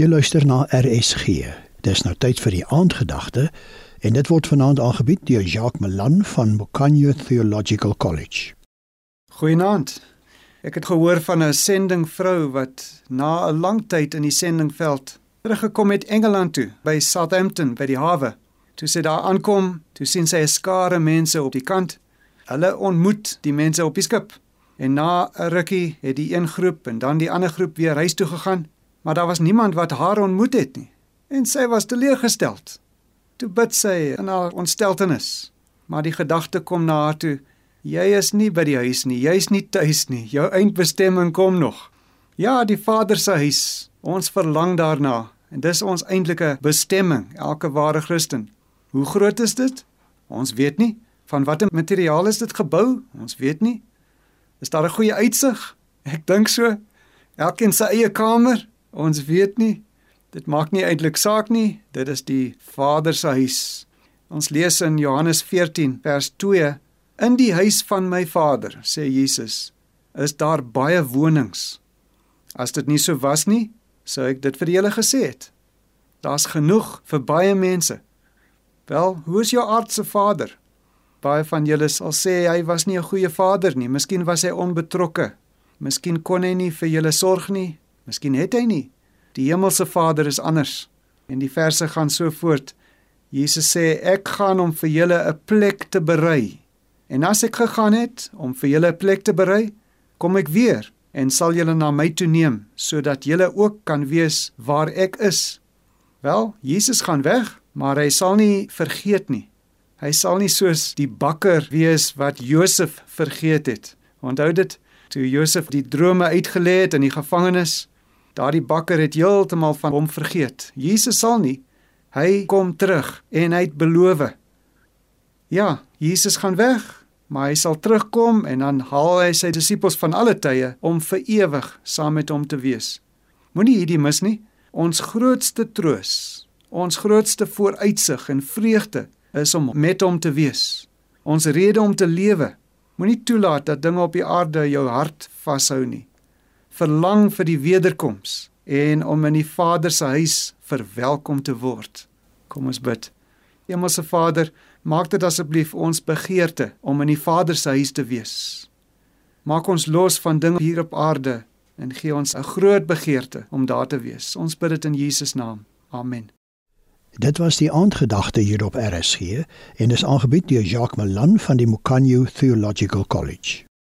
Jy luister na RSG. Dis nou tyd vir die aandgedagte en dit word vanaand aangebied deur Jacques Malan van Mokanyo Theological College. Goeienaand. Ek het gehoor van 'n sendingvrou wat na 'n lang tyd in die sendingveld teruggekom het Engeland toe by Southampton by die hawe. Toe sy daar aankom, toe sien sy 'n skare mense op die kant. Hulle ontmoet die mense op die skip. En na 'n rukkie het die een groep en dan die ander groep weer huis toe gegaan maar daar was niemand wat haar ontmoet het nie en sy was teleurgesteld. Toe bid sy in haar ontsteltenis, maar die gedagte kom na haar toe: Jy is nie by die huis nie, jy's nie tuis nie. Jou eindbestemming kom nog. Ja, die Vader se huis. Ons verlang daarna en dis ons eintlike bestemming, elke ware Christen. Hoe groot is dit? Ons weet nie. Van watter materiaal is dit gebou? Ons weet nie. Is daar 'n goeie uitsig? Ek dink so. Elkeen sy eie kamer. Ons weet nie. Dit maak nie eintlik saak nie. Dit is die Vader se huis. Ons lees in Johannes 14 vers 2: In die huis van my Vader, sê Jesus, is daar baie wonings. As dit nie so was nie, sou ek dit vir julle gesê het. Daar's genoeg vir baie mense. Wel, hoe is jou aardse vader? Baie van julle sal sê hy was nie 'n goeie vader nie. Miskien was hy onbetrokke. Miskien kon hy nie vir julle sorg nie. Miskien het hy nie. Die hemelse Vader is anders. En die verse gaan so voort. Jesus sê ek gaan om vir julle 'n plek te berei. En as ek gegaan het om vir julle 'n plek te berei, kom ek weer en sal julle na my toe neem sodat julle ook kan weet waar ek is. Wel, Jesus gaan weg, maar hy sal nie vergeet nie. Hy sal nie soos die bakker wees wat Josef vergeet het. Onthou dit toe Josef die drome uitgelê het in die gevangenis Daardie bakker het heeltemal van hom vergeet. Jesus sal nie. Hy kom terug en hy het beloof. Ja, Jesus gaan weg, maar hy sal terugkom en dan haal hy sy disippels van alle tye om vir ewig saam met hom te wees. Moenie hierdie mis nie. Ons grootste troos, ons grootste vooruitsig en vreugde is om met hom te wees. Ons rede om te lewe. Moenie toelaat dat dinge op die aarde jou hart vashou nie verlang vir die wederkoms en om in die Vader se huis verwelkom te word. Kom ons bid. Hemelse Vader, maak dit asseblief ons begeerte om in die Vader se huis te wees. Maak ons los van dinge hier op aarde en gee ons 'n groot begeerte om daar te wees. Ons bid dit in Jesus naam. Amen. Dit was die aandgedagte hier op RSG en is aangebied deur Jacques Malan van die Mokanyo Theological College.